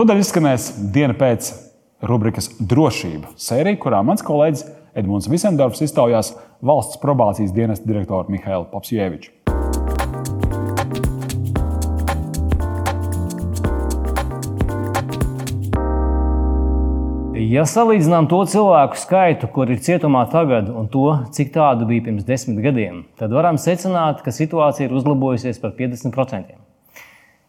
Tūdaļ izskanēs diena pēc rubrikas drošība sērija, kurā mans kolēģis Edmunds Visendorfs iztaujās valsts probācijas dienesta direktoru Mihailu Papsjeviču. Ja salīdzinām to cilvēku skaitu, kur ir cietumā tagad, un to, cik tādu bija pirms desmit gadiem, tad varam secināt, ka situācija ir uzlabojusies par 50%.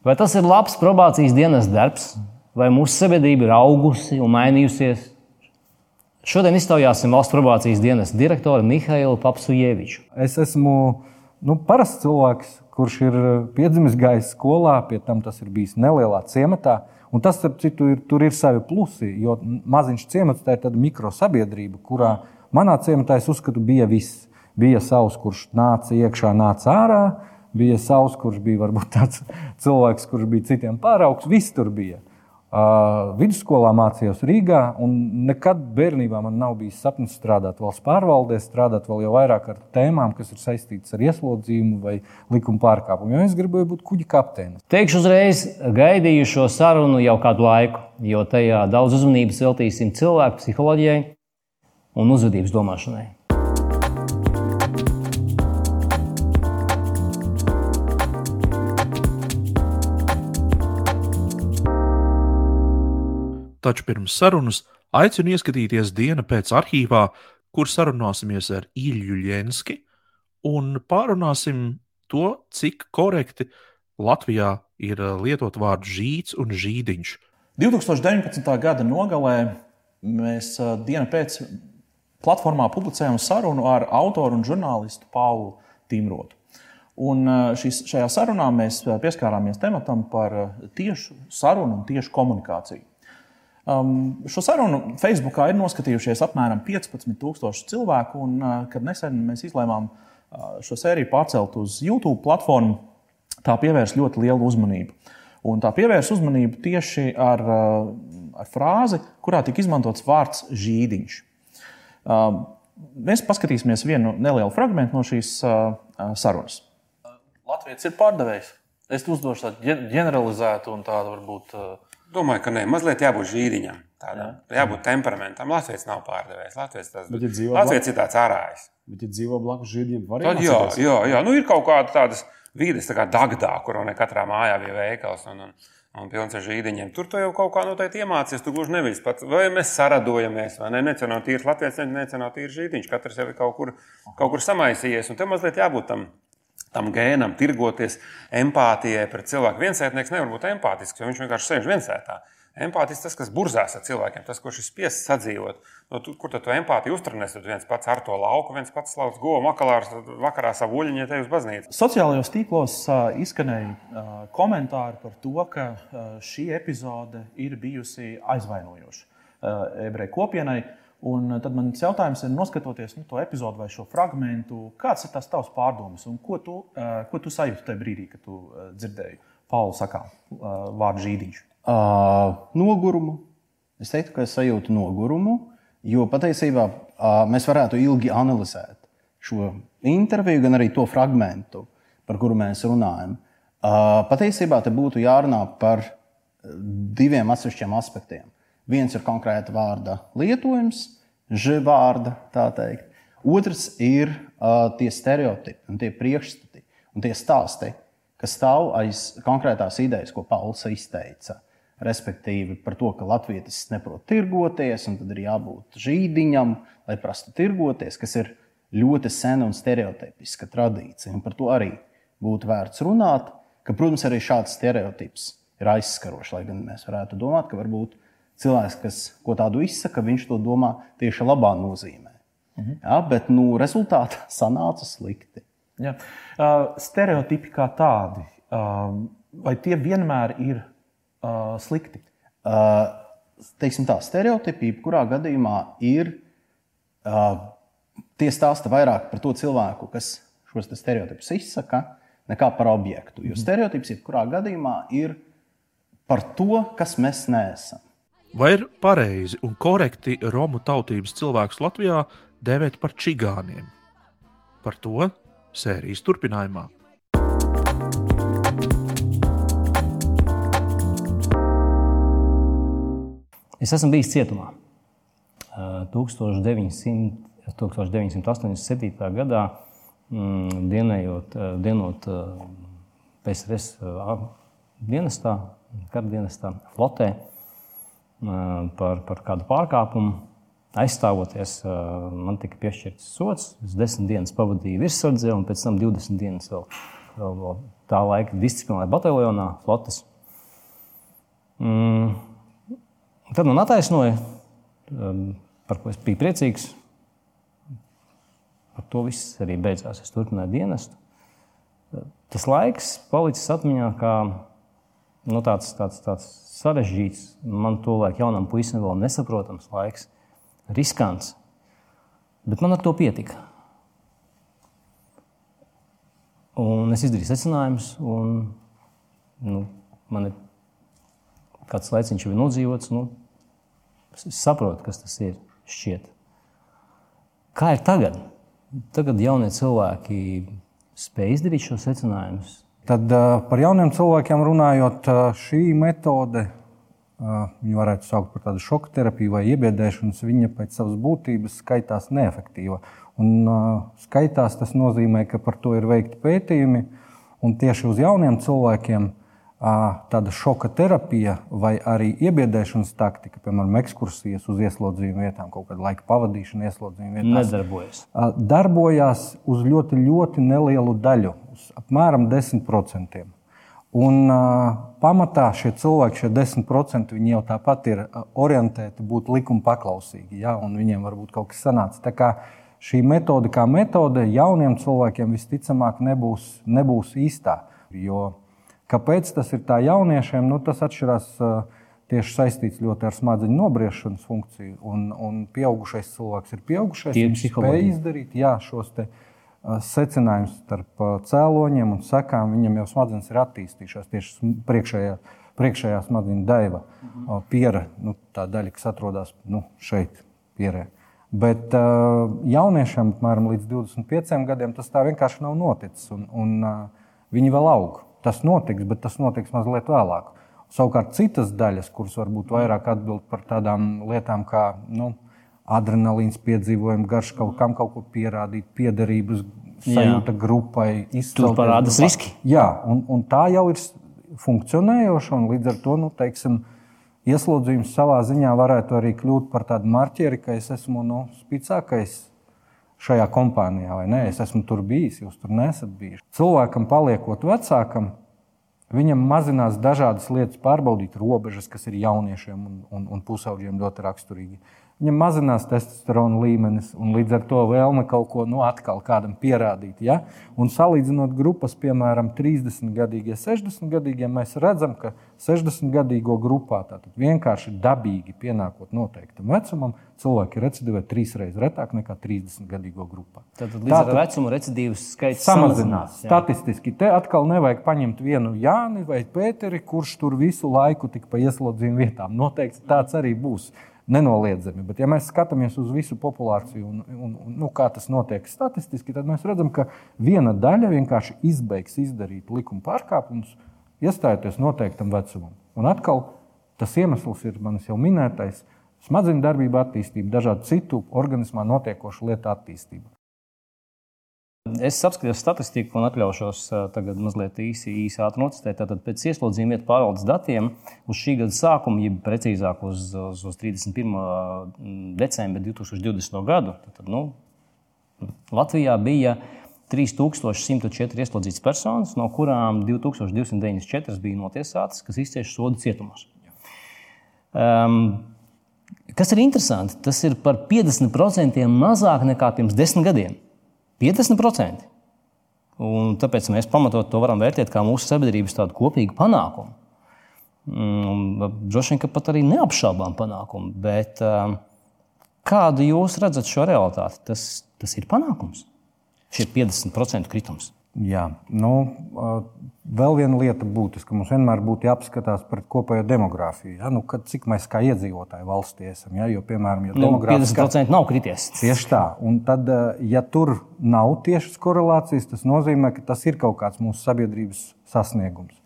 Vai tas ir labs probācijas dienas darbs, vai mūsu sabiedrība ir augusi un mainījusies? Šodien iztaujāsim valsts probācijas dienas direktoru Mihailu Papsujeviču. Es esmu nu, parasts cilvēks, kurš ir piedzimis gājis skolā, pie tam tas ir bijis nelielā ciematā. Un tas, starp citu, ir, tur ir savi plusi, jo maziņš ciemats tā ir tāda mikrosabiedrība, kurā manā ciematā es uzskatu, bija viss. Bija savs, kurš nāca iekšā, nāca ārā, bija savs, kurš bija varbūt tāds cilvēks, kurš bija citiem pāraugs. Viss tur bija. Uh, vidusskolā mācījos Rīgā, un nekad bērnībā man nav bijis sapnis strādāt valsts pārvaldē, strādāt vēl jau vairāk ar tēmām, kas ir saistītas ar ieslodzījumu vai likuma pārkāpumu. Jo es gribēju būt kuģa kapteinis. Teikšu uzreiz, gaidīju šo sarunu jau kādu laiku, jo tajā daudz uzmanības veltīsim cilvēku psiholoģijai un uzvedības domāšanai. Taču pirms sarunas aicinu ieskatīties diena pēc arhīvā, kur sarunāsimies ar Ilju Ļenski un pārunāsim to, cik korekti Latvijā ir lietot vārdu žīts un žīdiņš. 2019. gada nogalē mēs dienu pēc platformā publicējām sarunu ar autoru un žurnālistu Paulu Timrotu. Un šis, šajā sarunā mēs pieskārāmies tematam par tiešu sarunu un tiešu komunikāciju. Um, šo sarunu Facebookā ir noskatījušies apmēram 15,000 cilvēku, un uh, kad nesen mēs izlēmām uh, šo sēriju pārcelt uz YouTube platformu, tā pievērsa ļoti lielu uzmanību. Un tā pievērsa uzmanību tieši ar, uh, ar frāzi, kurā tika izmantots vārds žīdiņš. Uh, mēs paskatīsimies vienu nelielu fragment no šīs uh, uh sarunas. Latvijas ir pārdevējs. Es uzdošu tādu ģeneralizētu un tādu varbūt. Uh, Domāju, ka nē, mazliet jābūt žīriņam. Tādam. Jā. Jābūt temperamentam. Latvijas nav pārdevējs. Latvijas, tas, bet, ja dzīvo Latvijas ir tāds ārājs. Bet, ja dzīvo blakus žīriņam, var arī jā, jā, jā, nu ir kaut kāda tādas vīdes, tā kā Dagdā, kur ne katrā mājā bija veikals. Un, un, un pilns ar žīdiņiem. Tur tu jau kaut kā noteikti iemācies. Tu gluži nevis pats, vai mēs saradojamies, vai ne? Necenot tīri Latvijas, necenot tīri žīdiņš. Katrs jau ir kaut kur, kaut kur samaisījies. Un tev mazliet jābūt tam tam gēnam, tirgoties empātijai pret cilvēku. Viensētnieks nevar būt empātisks, jo viņš vienkārši sēž viensētā. Empātisks tas, kas burzās ar cilvēkiem, tas, kurš ir spiests sadzīvot. No, tu, kur tad tu empātiju uztrenēsi? Tad viens pats ar to lauku, viens pats slauc govu, makalārs, vakarā savu uļņu, te uz baznīcu. Sociālajos tīklos izskanēja komentāri par to, ka šī epizode ir bijusi aizvainojoša ebreju kopienai. Un tad man jautājums ir, noskatoties nu, to epizodu vai šo fragment, kāds ir tas tavs pārdoms un ko tu, uh, ko tu sajūti tajā brīdī, kad tu uh, dzirdēji Pauli sakām uh, vārdu žīdiņš? Uh, nogurumu. Es teiktu, ka es sajūtu nogurumu, jo patiesībā uh, mēs varētu ilgi analizēt šo interviju, gan arī to fragment, par kuru mēs runājam. Uh, patiesībā te būtu jārunā par diviem atsevišķiem aspektiem. Viens ir konkrēta vārda lietojums, žvārda, tā teikt. Otrs ir uh, tie stereotipi un tie priekšstati un tie stāsti, kas stāv aiz konkrētās idejas, ko Pauls izteica. Respektīvi par to, ka latvietis neprot tirgoties, un tad ir jābūt žīdiņam, lai prastu tirgoties, kas ir ļoti sena un stereotipiska tradīcija. Un par to arī būtu vērts runāt, ka, protams, arī šāds stereotips ir aizskarošs, lai gan mēs varētu domāt, ka varbūt cilvēks, kas ko tādu izsaka, viņš to domā tieši labā nozīmē. Mhm. Ja, bet nu, rezultātā sanāca slikti. Ja. Uh, stereotipi kā tādi, uh, vai tie vienmēr ir uh, slikti? Uh, teiksim tā, stereotipi, kurā gadījumā ir uh, tie stāsta vairāk par to cilvēku, kas šos stereotipus izsaka, nekā par objektu. Jo mhm. stereotips, jebkurā gadījumā, ir par to, kas mēs neesam. Vai ir pareizi un korekti Romu tautības cilvēkus Latvijā dēvēt par čigāniem? Par to sērijas turpinājumā. Es esmu bijis cietumā. Uh, 1900, 1987. gadā mm, dienējot, uh, dienot uh, PSRS dienestā, karadienestā, flotē uh, par, par kādu pārkāpumu. Aizstāvoties, uh, man tika piešķirts sots. Es desmit dienas pavadīju virsardzē, un pēc tam 20 dienas vēl, vēl, tā laika disciplinārā bataljonā, flotes. Mm. Tad man attaisnoja, um, par ko es biju priecīgs. Ar to viss arī beidzās. Es turpināju dienestu. Tas laiks palicis atmiņā kā nu, tāds, tāds, tāds sarežģīts, man to laikam jaunam puisim vēl nesaprotams laiks, riskants. Bet man ar to pietika. Un es izdarīju secinājumus, un nu, man ir kāds laiciņš jau nodzīvots. Nu, es saprotu, kas tas ir. Šķiet. Kā ir tagad? Tagad jaunie cilvēki spēj izdarīt šo secinājumus. Tad uh, par jauniem cilvēkiem runājot, uh, šī metode, uh, viņu varētu saukt par tādu šoka terapiju vai iebiedēšanas, viņa pēc savas būtības skaitās neefektīva. Un, skaitās tas nozīmē, ka par to ir veikti pētījumi, un tieši uz jauniem cilvēkiem tāda šoka terapija vai arī iebiedēšanas taktika, piemēram, ekskursijas uz ieslodzījuma vietām, kaut kāda laika pavadīšana ieslodzījuma vietām, Nedarbojas. darbojās uz ļoti, ļoti nelielu daļu, uz apmēram 10%. Un, uh, pamatā šie cilvēki, šie 10%, viņi jau tāpat ir orientēti būt likuma paklausīgi, ja? un viņiem varbūt kaut kas sanāca. Tā kā šī metode, kā metode, jauniem cilvēkiem visticamāk nebūs, nebūs īstā. Jo Kāpēc tas ir tā jauniešiem? Nu, tas atšķirās tieši saistīts ļoti ar smadzeņu nobriešanas funkciju. Un, un pieaugušais cilvēks ir pieaugušais. Viņš spēj izdarīt jā, šos te, secinājumus starp cēloņiem un sekām. Viņam jau smadzenes ir attīstījušās tieši priekšējā, priekšējā smadzeņu daiva, mhm. piera, nu, tā daļa, kas atrodas nu, šeit, pierē. Bet uh, jauniešiem, apmēram līdz 25 gadiem, tas tā vienkārši nav noticis. Un, un, uh, viņi vēl aug tas notiks, bet tas notiks mazliet vēlāk. Savukārt citas daļas, kuras varbūt vairāk atbild par tādām lietām kā nu, adrenalīns, piedzīvojumi, garš kaut kam kaut ko pierādīt, piederības sajūta grupai, izcelt. Tur parādās riski. Jā, un, un tā jau ir funkcionējoša, un līdz ar to, nu, teiksim, ieslodzījums savā ziņā varētu arī kļūt par tādu marķieri, ka es esmu nu, spēcīgākais šajā kompānijā, vai ne? Es esmu tur bijis, jūs tur nesat bijuši. Cilvēkam, paliekot vecākam, viņam mazinās dažādas lietas, pārbaudīt robežas, kas ir jauniešiem un, un, un pusaudžiem ļoti raksturīgi viņam mazinās testosterona līmenis, un līdz ar to vēlme kaut ko nu, atkal kādam pierādīt. Ja? Un salīdzinot grupas, piemēram, 30 gadīgie, 60 gadīgie, mēs redzam, ka 60 gadīgo grupā vienkārši dabīgi pienākot noteiktam vecumam, cilvēki recidivē trīs reizes retāk nekā 30 gadīgo grupā. Tad līdz Tātad, ar vecumu recidīvas skaits samazinās. samazinās Statistiski te atkal nevajag paņemt vienu Jāni vai Pēteri, kurš tur visu laiku tik pa ieslodzījuma vietām. Noteikti tāds arī būs nenoliedzami. Bet, ja mēs skatāmies uz visu populāciju un, un, un nu, kā tas notiek statistiski, tad mēs redzam, ka viena daļa vienkārši izbeigs izdarīt likuma pārkāpumus, iestājoties noteiktam vecumam. Un atkal tas iemesls ir manis jau minētais smadzeņu darbība attīstība, dažādu citu organismā notiekošu lietu attīstība. Es apskatījos statistiku un atļaušos tagad mazliet īsi, īsi ātri nocitēt. Tātad pēc ieslodzījuma vietu pārvaldes datiem uz šī gada sākumu, jeb precīzāk uz, uz, uz 31. decembra 2020. gadu, tad, nu, Latvijā bija 3104 ieslodzītas personas, no kurām 2294 bija notiesātas, kas izcieš sodu cietumos. Um, kas ir interesanti, tas ir par 50% mazāk nekā pirms desmit gadiem. 50%. Un tāpēc mēs pamatot to varam vērtēt kā mūsu sabiedrības tādu kopīgu panākumu. Mm, droši vien, ka pat arī neapšaubām panākumu. Bet um, kādu jūs redzat šo realitāti? Tas, tas ir panākums. Šie 50% kritums. Jā, nu, vēl viena lieta būtiska. Mums vienmēr būtu jāpaskatās par kopējo demogrāfiju. Ja? Nu, kad, cik mēs kā iedzīvotāji valstī esam. Ja? Jo, piemēram, ja nu, 50% nav krities. Tieši tā. Un tad, ja tur nav tiešas korelācijas, tas nozīmē, ka tas ir kaut kāds mūsu sabiedrības sasniegums.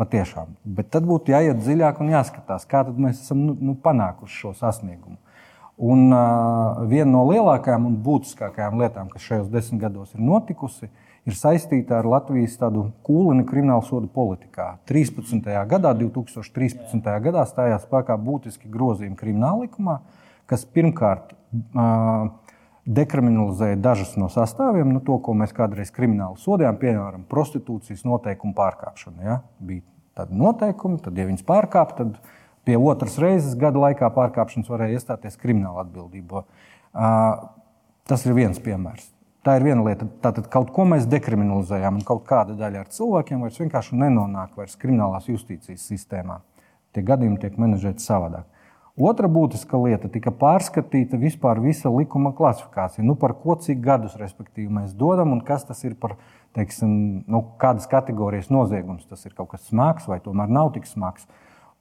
Patiešām. Bet tad būtu jāiet dziļāk un jāskatās, kā mēs esam nu, nu, panākuši šo sasniegumu. Un uh, viena no lielākajām un būtiskākajām lietām, kas šajos desmit gados ir notikusi, ir saistīta ar Latvijas tādu kūlini kriminālu sodu politikā. 13. gadā, 2013. gadā stājās spēkā būtiski grozījumi krimināla likumā, kas pirmkārt uh, dekriminalizēja dažus no sastāviem, nu, to, ko mēs kādreiz krimināli sodījām, piemēram, prostitūcijas noteikumu pārkāpšanu. Ja? Bija tādi noteikumi, tad, ja viņas pārkāpa, tad pie otras reizes gada laikā pārkāpšanas varēja iestāties krimināla atbildība. Tas ir viens piemērs. Tā ir viena lieta. Tātad kaut ko mēs dekriminalizējām, un kaut kāda daļa ar cilvēkiem vairs vienkārši nenonāk vairs kriminālās justīcijas sistēmā. Tie gadījumi tiek menedžēti savādāk. Otra būtiska lieta tika pārskatīta vispār visa likuma klasifikācija. Nu, par ko cik gadus mēs dodam un kas tas ir par teiksim, nu, kādas kategorijas noziegums. Tas ir kaut kas smags vai tomēr nav tik smags.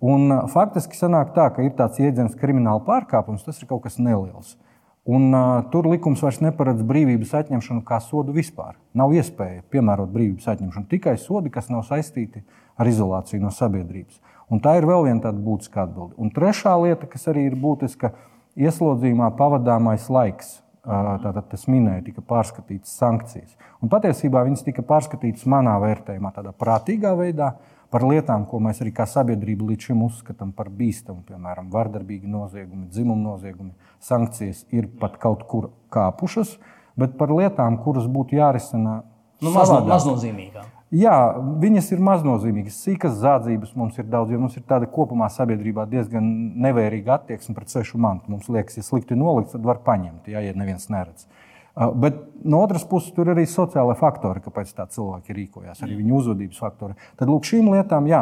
Un, faktiski sanāk tā, ka ir tāds jēdziens krimināla pārkāpums, tas ir kaut kas neliels. Un, uh, tur likums vairs neparedz brīvības atņemšanu kā sodu vispār. Nav iespēja piemērot brīvības atņemšanu tikai sodi, kas nav saistīti ar izolāciju no sabiedrības. Un tā ir vēl viena tāda būtiska atbilde. Un trešā lieta, kas arī ir būtiska, ieslodzījumā pavadāmais laiks. Tātad tas minēja, tika pārskatītas sankcijas. Un patiesībā viņas tika pārskatītas manā vērtējumā, tādā prātīgā veidā, par lietām, ko mēs arī kā sabiedrība līdz šim uzskatām par bīstamu, piemēram, vardarbīgi noziegumi, dzimuma noziegumi. Sankcijas ir pat kaut kur kāpušas, bet par lietām, kuras būtu jārisina nu, maznozīmīgāk. Jā, viņas ir maznozīmīgas. Sīkas zādzības mums ir daudz, jo mums ir tāda kopumā sabiedrībā diezgan nevērīga attieksme pret svešu mantu. Mums liekas, ja slikti nolikts, tad var paņemt, jā, ja neviens neredz. Uh, bet no otras puses, tur ir arī sociālai faktori, kāpēc tā cilvēki rīkojās, arī viņu uzvedības faktori. Tad lūk, šīm lietām jā,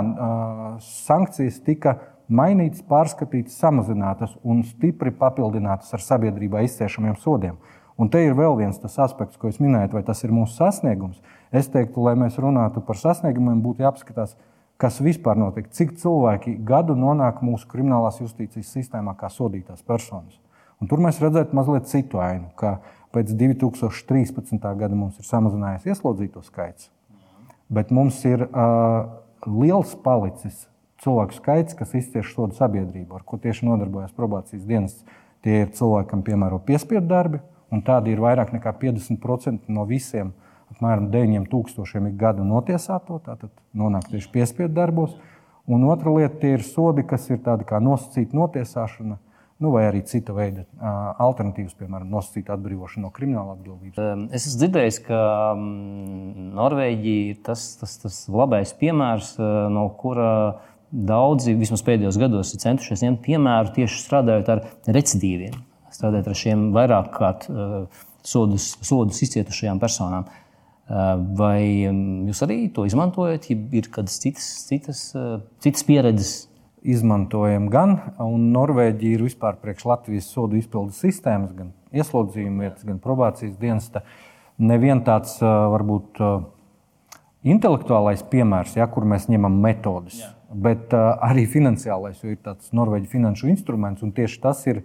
sankcijas tika mainītas, pārskatītas, samazinātas un stipri papildinātas ar sabiedrībā izciešamiem sodiem. Un te ir vēl viens aspekts, ko es minēju, vai tas ir mūsu sasniegums. Es teiktu, lai mēs runātu par sasniegumiem, būtu jāapskatās, kas vispār notiek, cik cilvēki gadu nonāk mūsu kriminālās justīcijas sistēmā kā sodītās personas. Un tur mēs redzētu mazliet citu ainu, pēc 2013. gada mums ir samazinājies ieslodzīto skaits, bet mums ir uh, liels palicis cilvēku skaits, kas izcieš sodu sabiedrību, ar ko tieši nodarbojas probācijas dienas. Tie ir cilvēki, kam piemēro piespiedu darbi, un tādi ir vairāk nekā 50% no visiem. Apmēram 9000 ik gadu notiesāto, tātad nonāk tieši piespiedu darbos. Un otra lieta ir sodi, kas ir tādi kā nosacīta notiesāšana, nu, vai arī cita veida alternatīvas, piemēram, nosacīta atbrīvošana no krimināla atbildības. Es esmu dzirdējis, ka Norvēģija ir tas, tas, tas labais piemērs, no kura daudzi vismaz pēdējos gados ir centušies ņemt piemēru tieši strādājot ar recidīviem strādāt ar šiem vairāk kārt sodus, sodus izcietušajām personām. Vai jūs arī to izmantojat, ja ir kādas citas, citas, citas pieredzes? Izmantojam gan, un Norvēģija ir vispār priekš Latvijas sodu izpildes sistēmas, gan ieslodzījuma vietas, gan probācijas dienesta. Neviens tāds varbūt intelektuālais piemērs, ja, kur mēs ņemam metodus, Jā. bet arī finansiālais, jo ir tāds Norvēģijas finanšu instruments, un tieši tas ir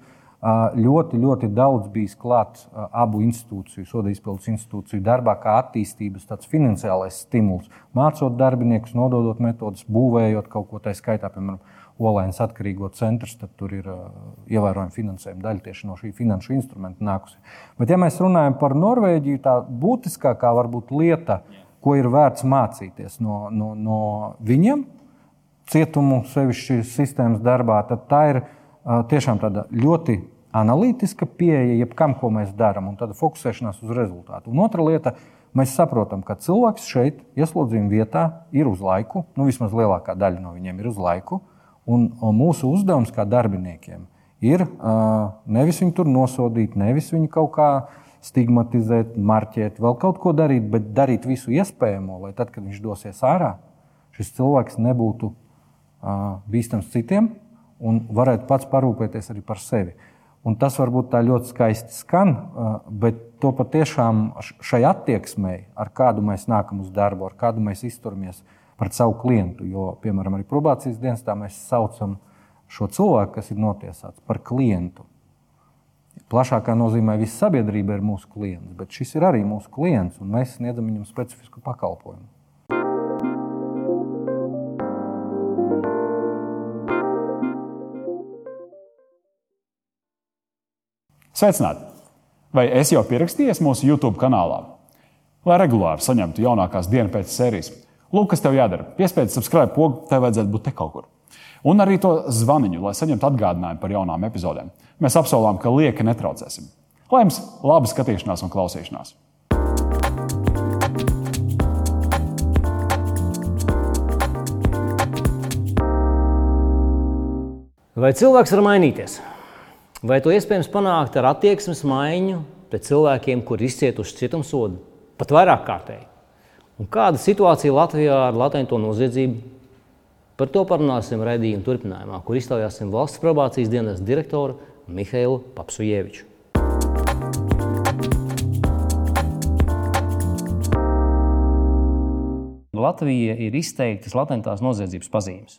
ļoti, ļoti daudz bijis klāts abu institūciju, soda izpildes institūciju darbā, kā attīstības tāds finansiālais stimuls. Mācot darbiniekus, nododot metodus, būvējot kaut ko tā skaitā, piemēram, Olēnas atkarīgo centrs, tad tur ir uh, ievērojama finansējuma daļa tieši no šī finanšu instrumenta nākusi. Bet, ja mēs runājam par Norvēģiju, tā būtiskākā varbūt lieta, ko ir vērts mācīties no, no, no viņiem, cietumu sevišķi sistēmas darbā, tad tā ir uh, tiešām tāda ļoti analītiska pieeja jebkam, ko mēs darām, un tāda fokusēšanās uz rezultātu. Un otra lieta, mēs saprotam, ka cilvēks šeit, ieslodzījuma vietā, ir uz laiku, nu vismaz lielākā daļa no viņiem ir uz laiku. Un, un mūsu uzdevums kā darbiniekiem ir uh, nevis viņu tur nosodīt, nevis viņu kaut kā stigmatizēt, marķēt, vēl kaut ko darīt, bet darīt visu iespējamo, lai tad, kad viņš dosies ārā, šis cilvēks nebūtu uh, bīstams citiem un varētu pats parūpēties arī par sevi. Un tas varbūt tā ļoti skaisti skan, bet to patiešām šai attieksmei, ar kādu mēs nākam uz darbu, ar kādu mēs izturamies pret savu klientu. Jo, piemēram, arī probācijas dienestā mēs saucam šo cilvēku, kas ir notiesāts par klientu. Plašākā nozīmē visa sabiedrība ir mūsu klients, bet šis ir arī mūsu klients, un mēs sniedzam viņam specifisku pakalpojumu. Sveicināti! Vai es jau pierakstījos mūsu YouTube kanālā? Lai regulāri saņemtu jaunākās dienas pēc sērijas, lūk, kas tev jādara. Piespiedz subscribe pogu, tev vajadzētu būt te kaut kur. Un arī to zvaniņu, lai saņemtu atgādinājumu par jaunām epizodēm. Mēs apsolām, ka lieki netraucēsim. Lai jums laba skatīšanās un klausīšanās! Vai cilvēks var mainīties? Vai to iespējams panākt ar attieksmes maiņu pret cilvēkiem, kuri izcietuši cietumsodu pat vairāk kārtēji? Un kāda situācija Latvijā ar latento noziedzību? Par to parunāsim raidījuma turpinājumā, kur iztaujāsim valsts probācijas dienas direktoru Mihailu Papsujeviču. Latvija ir izteiktas latentās noziedzības pazīmes.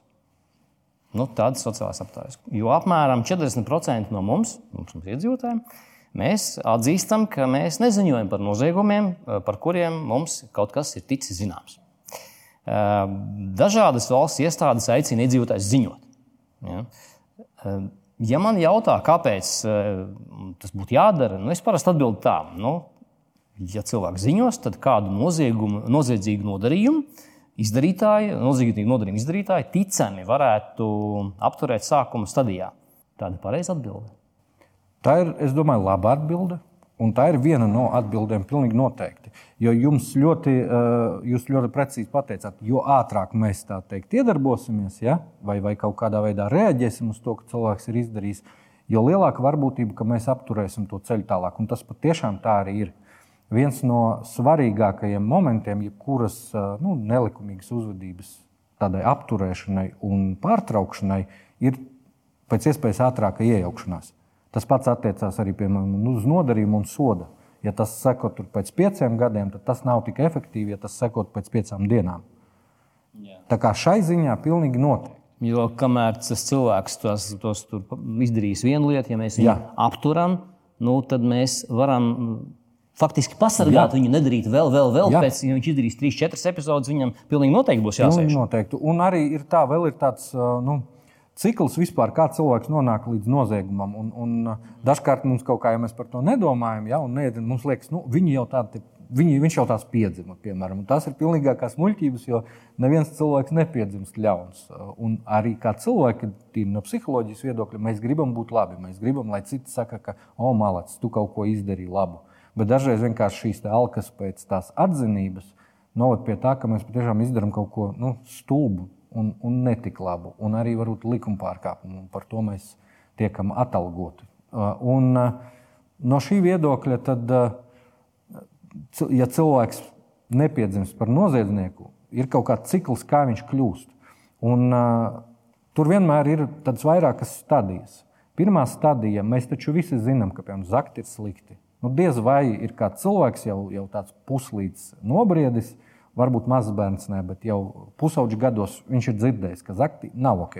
Nu, tādas sociālās aptaujas. Jo apmēram 40% no mums, mums iedzīvotājiem, mēs atzīstam, ka mēs neziņojam par noziegumiem, par kuriem mums kaut kas ir ticis zināms. Dažādas valsts iestādes aicina iedzīvotājus ziņot. Ja? ja man jautā, kāpēc tas būtu jādara, nu, es parasti atbildu tā, nu, ja cilvēks ziņos, tad kādu noziegumu, noziedzīgu nodarījumu izdarītāji, nozīmīgi nodarījuma izdarītāji, ticami varētu apturēt sākuma stadijā? Tāda ir pareiza atbilde. Tā ir, es domāju, laba atbilde. Un tā ir viena no atbildēm, pilnīgi noteikti. Jo jums ļoti, eh, jūs ļoti precīzi pateicāt, jo ātrāk mēs tā teikt iedarbosimies, ja? vai, vai kaut kādā veidā reaģēsim uz to, ka cilvēks ir izdarījis, jo lielāka varbūtība, ka mēs apturēsim to ceļu tālāk. Un tas patiešām tā arī ir viens no svarīgākajiem momentiem, jebkuras nu, nelikumīgas uzvedības tādai apturēšanai un pārtraukšanai, ir pēc iespējas ātrāka iejaukšanās. Tas pats attiecās arī piemēram, uz nodarījumu un sodu. Ja tas sekot pēc pieciem gadiem, tad tas nav tik efektīvi, ja tas sekot pēc piecām dienām. Jā. Tā kā šai ziņā pilnīgi noteikti. Jo kamēr tas cilvēks tos, tos izdarīs vienu lietu, ja mēs viņu Jā. apturam, nu, tad mēs varam faktiski pasargāt Jā. viņu, nedarīt vēl, vēl, vēl. Jā. Pēc, ja viņš izdarīs 3, 4 epizodus, viņam pilnīgi noteikti būs jāsaka. Noteikti. Un arī ir tā, vēl ir tāds. Nu, Cikls vispār, kā cilvēks nonāk līdz noziegumam. Un, un dažkārt mums kaut kā, ja mēs par to nedomājam, ja, needam, mums liekas, nu, viņi jau tādi viņi, viņš jau tās piedzima. Piemēram. Un tas ir pilnīgākās muļķības, jo neviens cilvēks nepiedzimst ļauns. Un arī kā cilvēki, no psiholoģijas viedokļa, mēs gribam būt labi. Mēs gribam, lai citi saka, ka, o, malacis, tu kaut ko izdarīji labu. Bet dažreiz vienkārši šīs alkas pēc tās atzinības noved pie tā, ka mēs patiešām izdarām kaut ko nu, stulbu un, un netik labu, un arī varbūt likuma pārkāpumu. Par to mēs tiekam atalgoti. Uh, un, uh, no šī viedokļa, tad, uh, ja cilvēks nepiedzimst par noziedznieku, ir kaut kāds cikls, kā viņš kļūst. Un, tur vienmēr ir tādas vairākas stadijas. Pirmā stadija, mēs taču visi zinām, ka piemēram zakt ir slikti. Nu, diez vai ir kāds cilvēks jau, jau tāds puslīdz nobriedis, varbūt mazs bērns, ne, bet jau pusauģi gados viņš ir dzirdējis, ka zakti nav ok.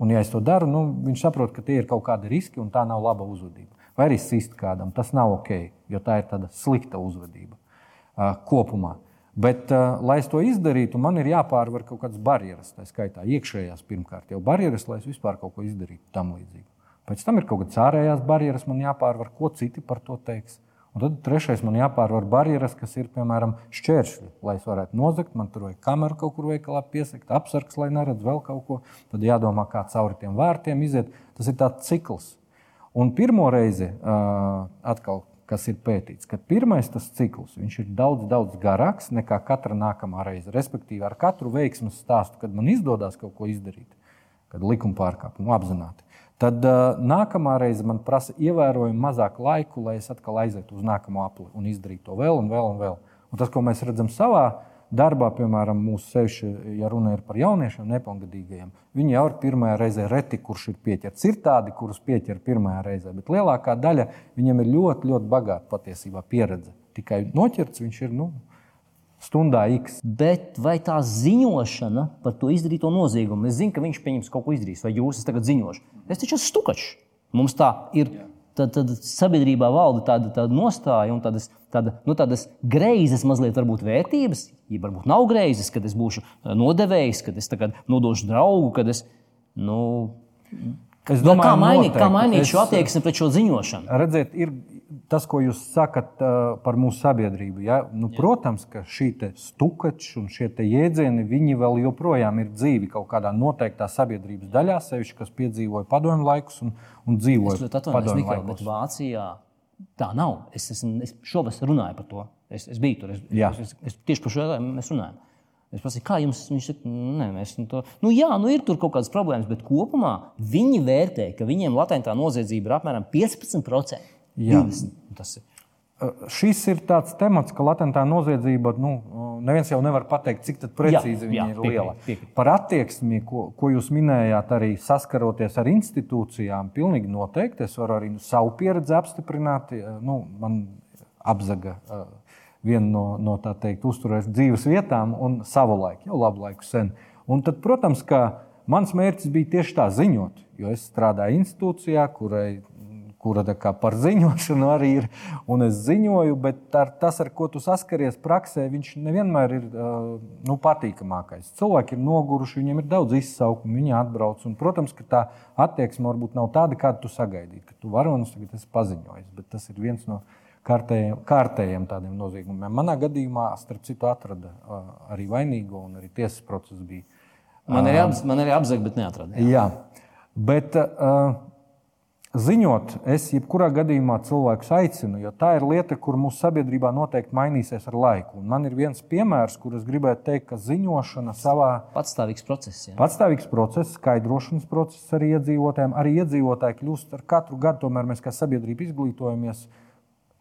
Un, ja es to daru, nu, viņš saprot, ka tie ir kaut kādi riski un tā nav laba uzvedība. Vai arī sist kādam, tas nav ok, jo tā ir tāda slikta uzvedība uh, kopumā. Bet, uh, lai es to izdarītu, man ir jāpārvar kaut kādas barjeras, tā skaitā iekšējās pirmkārt, jau barjeras, lai es vispār kaut ko izdarītu tam līdzīgu. Pēc tam ir kaut kādas ārējās barjeras, man jāpārvar, ko citi par to teiks. Un tad trešais man jāpārvar barjeras, kas ir piemēram šķēršļi, lai es varētu nozagt. Man tur vajag kameru kaut kur veikalā piesakt, apsargs, lai neredz vēl kaut ko. Tad jādomā, kā cauri tiem vārtiem iziet. Tas ir tāds cikls. Un pirmo reizi, atkal, kas ir pētīts, ka pirmais tas cikls ir daudz, daudz garāks nekā katra nākamā reize. Respektīvi, ar katru veiksmes stāstu, kad man izdodas kaut ko izdarīt, kad likuma pārkāpumu apzināti Tad uh, nākamā reize man prasa ievērojami mazāk laiku, lai es atkal aizietu uz nākamo apli un izdarītu to vēl un vēl un vēl. Un tas, ko mēs redzam savā darbā, piemēram, mūsu sevišķi, ja runa ir par jauniešiem, nepilngadīgajiem, viņi jau ir pirmajā reizē reti, kurš ir pieķerts. Ir tādi, kurus pieķer pirmajā reizē, bet lielākā daļa viņiem ir ļoti, ļoti bagāta patiesībā pieredze. Tikai noķerts viņš ir. Nu, stundā X. Bet vai tā ziņošana par to izdarīto noziegumu, es zinu, ka viņš pieņems kaut ko izdarīs, vai jūs tagad ziņošu. Es taču esmu stukačs. Mums tā ir. Tad, tad sabiedrībā valda tāda, tāda nostāja un tādas, tāda, nu, tādas greizes, mazliet varbūt vērtības, ja varbūt nav greizes, kad es būšu nodevējis, kad es nodošu draugu, kad es. Nu, Es Domāju, kā mainīt, kā mainīt Es- šo attieksmi pret šo ziņošanu? Redziet, ir tas, ko jūs sakat uh, par mūsu sabiedrību. Ja? Nu, protams, ka šī stukača un šie jēdzieni vēl joprojām ir dzīvi kaut kādā noteiktā sabiedrības daļā, sevišķi, kas piedzīvoja padomju laikus un, un Es dzīvoja atvainojos, padomju Mikael, bet laikos. Vācijā tā nav. Es, esmu, es šovasar runāju par to. Es, es biju tur. Es, Jā. es, es, es tieši par šo jautājumu mēs runājam. Es prasīju, kā jums viņš saka, nē, mēs nu to. Nu, jā, nu ir tur kaut kādas problēmas, bet kopumā viņi vērtē, ka viņiem latentā noziedzība ir apmēram 15%. Jā. 20. Tas ir. Šis ir tāds temats, ka latentā noziedzība, nu, neviens jau nevar pateikt, cik precīzi Jā, viņa jā, ir piekrīt, liela. piekrīt. Par attieksmi, ko, ko jūs minējāt, arī saskaroties ar institūcijām, pilnīgi noteikti. Es varu arī savu pieredzi apstiprināt. Nu, man apzaga viena no, no tā teikt, uzturēs dzīves vietām un savu laiku, jau labu laiku sen. Un tad, protams, ka mans mērķis bija tieši tā ziņot, jo es strādāju institūcijā, kurai kura par ziņošanu arī ir. Un es ziņoju, bet ar, tas, ar ko tu saskaries praksē, viņš nevienmēr ir nu, patīkamākais. Cilvēki ir noguruši, viņiem ir daudz izsaukumu, viņi atbrauc. Un, protams, ka tā attieksme varbūt nav tāda, kādu tu sagaidīji. Ka tu varonis tagad esi paziņojis, bet tas ir viens no kārtējiem, kārtējiem tādiem noziegumiem. Manā gadījumā, starp citu, atrada arī vainīgo un arī tiesas process bija. Man ir, apz, man ir apzaga, bet neatrada. Jā, bet uh, ziņot, es jebkurā gadījumā cilvēkus aicinu, jo tā ir lieta, kur mūsu sabiedrībā noteikti mainīsies ar laiku. Un man ir viens piemērs, kur es gribētu teikt, ka ziņošana savā Patstāvīgs process. Jā. patstāvīgs process, skaidrošanas process arī iedzīvotājiem. Arī iedzīvotāji kļūst ar katru gadu, tomēr mēs kā sabiedrība izglītojamies.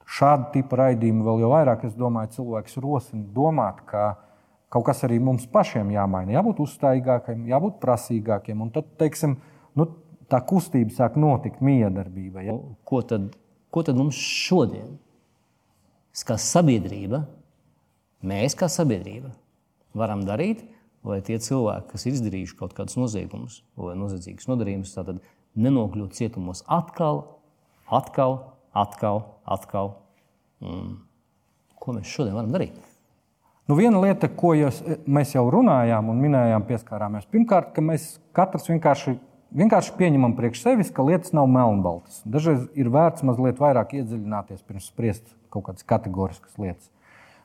Šādu tipu raidījumu vēl jau vairāk, es domāju, cilvēks rosina domāt, ka kaut kas arī mums pašiem jāmaina. Jābūt uzstājīgākiem, jābūt prasīgākiem. Un tad, teiksim, nu, tā kustība sāk notikt miedarbība. Ja? Ko, tad, ko tad mums šodien, kā sabiedrība, mēs kā sabiedrība varam darīt, lai tie cilvēki, kas ir izdarījuši kaut kādus noziegumus vai noziedzīgus nodarījumus, tātad nenokļūtu cietumos atkal, atkal, atkal, atkal. Un ko mēs šodien varam darīt? Nu, viena lieta, ko jūs, mēs jau runājām un minējām, pieskārāmies. Pirmkārt, ka mēs katrs vienkārši, vienkārši pieņemam priekš sevis, ka lietas nav melnbaltas. Dažreiz ir vērts mazliet vairāk iedziļināties pirms spriest kaut kādas kategoriskas lietas.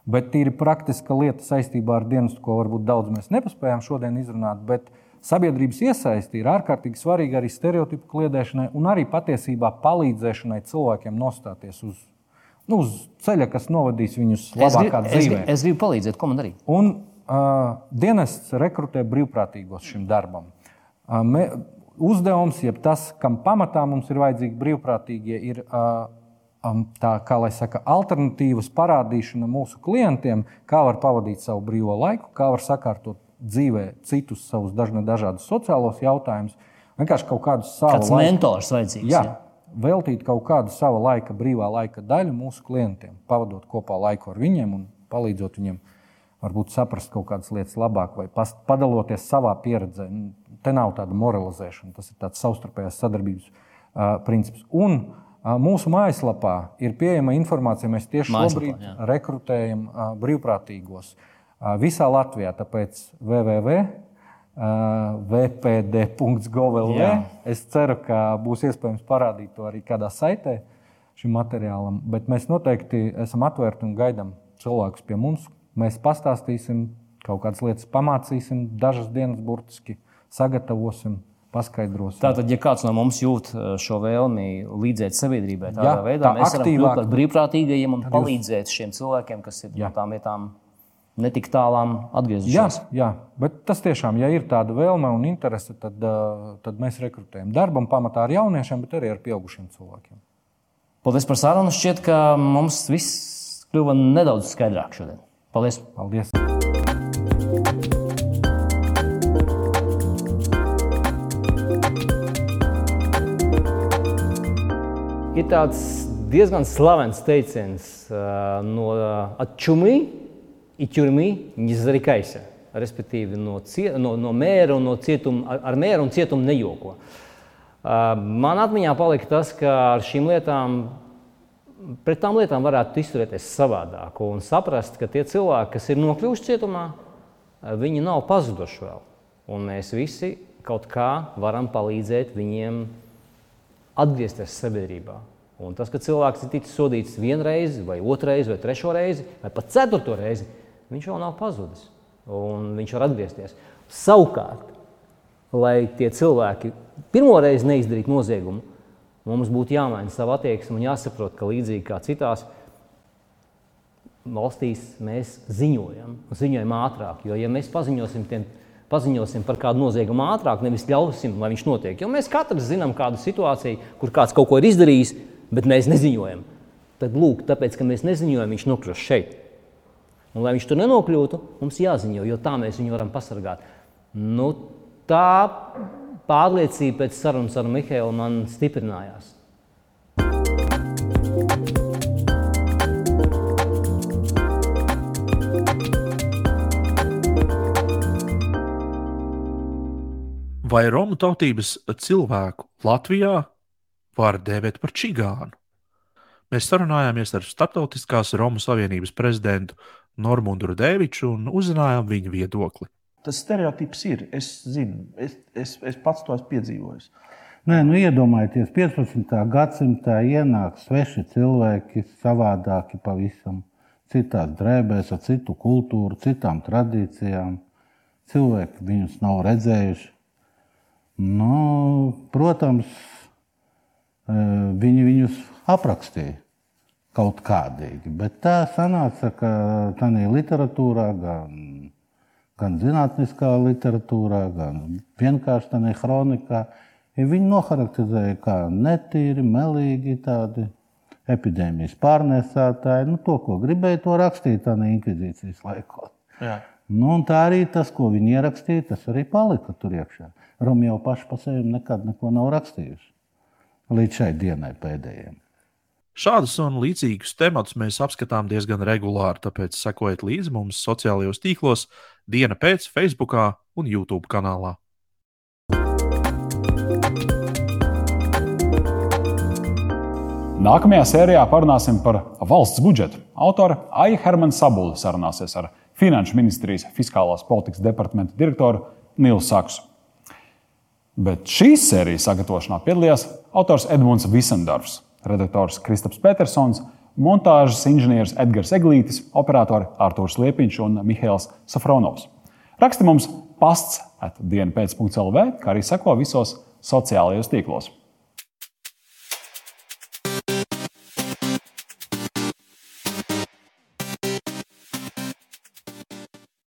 Bet tīri praktiska lieta saistībā ar dienestu, ko varbūt daudz mēs nepaspējām šodien izrunāt. Bet sabiedrības iesaisti ir ārkārtīgi svarīga arī stereotipu kliedēšanai un arī patiesībā palīdzēšanai cilvēkiem nostāties uz, nu, uz ceļa, kas novadīs viņus Es labākā es, dzīvē. gribu, es gribu palīdzēt, ko man darīt. Un uh, dienests rekrutē brīvprātīgos šim darbam. Uh, me, uzdevums, jeb tas, kam pamatā mums ir vajadzīgi brīvprātīgie, ir tā, kā lai saka, alternatīvas parādīšana mūsu klientiem, kā var pavadīt savu brīvo laiku, kā var sakārtot dzīvē citus savus dažne dažādus sociālos jautājumus. Vienkārši kaut kādu savu Kāds laiku- mentors vajadzīgs? Jā, veltīt kaut kādu savu laika, brīvā laika daļu mūsu klientiem, pavadot kopā laiku ar viņiem un palīdzot viņiem varbūt saprast kaut kādas lietas labāk, vai padaloties savā pieredzē. Te nav tāda moralizēšana, tas ir tāds savstarpējās sadarbības uh, princips. Un uh, mūsu mājaslapā ir pieejama informācija. Mēs tieši Mājaslapā, šobrīd jā. rekrutējam uh, brīvprātīgos uh, visā Latvijā, tāpēc www. Uh, vpd.gov.lv. Es ceru, ka būs iespējams parādīt to arī kādā saitē šim materiālam. Bet mēs noteikti esam atvērti un gaidām cilvēkus pie mums. Mēs pastāstīsim, kaut kādas lietas pamācīsim, dažas dienas burtiski sagatavosim. Tātad, ja kāds no mums jūt uh, šo vēlmi līdzēt sabiedrībai, tādā Jā, veidā tā mēs varam aktīvāk. kļūt par brīvprātīgajiem un palīdzēt šiem cilvēkiem, kas ir Jā. no tām vietām netik tālām Jā, atgriezušies. jā, bet tas tiešām, ja ir tāda vēlme un interese, tad, uh, tad mēs rekrutējam darbam pamatā ar jauniešiem, bet arī ar pieaugušiem cilvēkiem. Paldies par sarunu. Šķiet, ka mums viss kļuva nedaudz skaidrāk šodien. Paldies! Paldies! Ir tāds diezgan slavens teiciens no atčumī, itķurmī, ņizarikaisa. Respektīvi, no, cie, no, no mēra un no cietuma, ar, ar mēru un cietumu nejoko. Man atmiņā palika tas, ka ar šīm lietām, pret tām lietām varētu izturēties savādāk un saprast, ka tie cilvēki, kas ir nokļuvuši cietumā, viņi nav pazuduši vēl. Un mēs visi kaut kā varam palīdzēt viņiem atgriezties sabiedrībā. Un tas, ka cilvēks ir ticis sodīts vienu reizi, vai otru reizi, vai trešo reizi, vai pat ceturto reizi, viņš vēl nav pazudis. Un viņš var atgriezties. Savukārt, lai tie cilvēki pirmo reizi neizdarītu noziegumu, mums būtu jāmaina sava attieksme un jāsaprot, ka līdzīgi kā citās valstīs mēs ziņojam, ziņojam ātrāk. Jo, ja mēs paziņosim, tiem, paziņosim par kādu noziegumu ātrāk, nevis ļausim, lai viņš notiek, jo mēs katrs zinām kādu situāciju, kur kāds kaut ko ir izdarījis, bet mēs neziņojam. Tad, lūk, tāpēc, ka mēs neziņojam, viņš nokļūst šeit. Un, lai viņš tur nenokļūtu, mums jāziņo, jo tā mēs viņu varam pasargāt. Nu, tā pārliecība pēc sarunas ar Mihālu man stiprinājās. Vai Romu tautības cilvēku Latvijā var dēvēt par čigānu? Mēs sarunājāmies ar Startautiskās Romu Savienības prezidentu Normundu Rudēviču un uzzinājām viņa viedokli. Tas stereotips ir. Es zinu, es, es, es pats to esmu piedzīvojis. Nē, nu iedomājieties, 15. gadsimtā ienāk sveši cilvēki, savādāki pavisam, citās drēbēs, ar citu kultūru, citām tradīcijām. Cilvēki viņus nav redzējuši. Nu, protams, viņi viņus aprakstīja kaut kādīgi, bet tā sanāca, ka tādā literatūrā, gan, gan zinātniskā literatūrā, gan vienkārši tādā kronikā, ja viņi noharakterizēja kā netīri, melīgi, tādi epidēmijas pārnēsātāji. Nu, to, ko gribēja, to rakstīt tādā inkvizīcijas laikā. Nu, tā arī tas, ko viņi ierakstīja, tas arī palika tur iekšā. Romi jau paši par sevi nekad neko nav rakstījuši līdz šai dienai pēdējiem. Šādus un līdzīgus tematus mēs apskatām diezgan regulāri, tāpēc sekojiet līdzi mums sociālajos tīklos, diena pēc Facebook un YouTube kanālā. Nākamajā sērijā parunāsim par valsts budžetu. Autore Aija Hermana Sabula sarunāsies ar Finanšu ministrijas fiskālās politikas departamenta direktoru Nilu Saksu. Bet šīs sērijas sagatavošanā piedalījās autors Edmunds Visendorfs, redaktors Kristaps Petersons, montāžas inženieris Edgars Eglītis, operatori Artūrs Liepiņš un Mihails Safronovs. Raksti mums pasts atdienu pēc.CLV, kā arī seko visos sociālajos tīklos.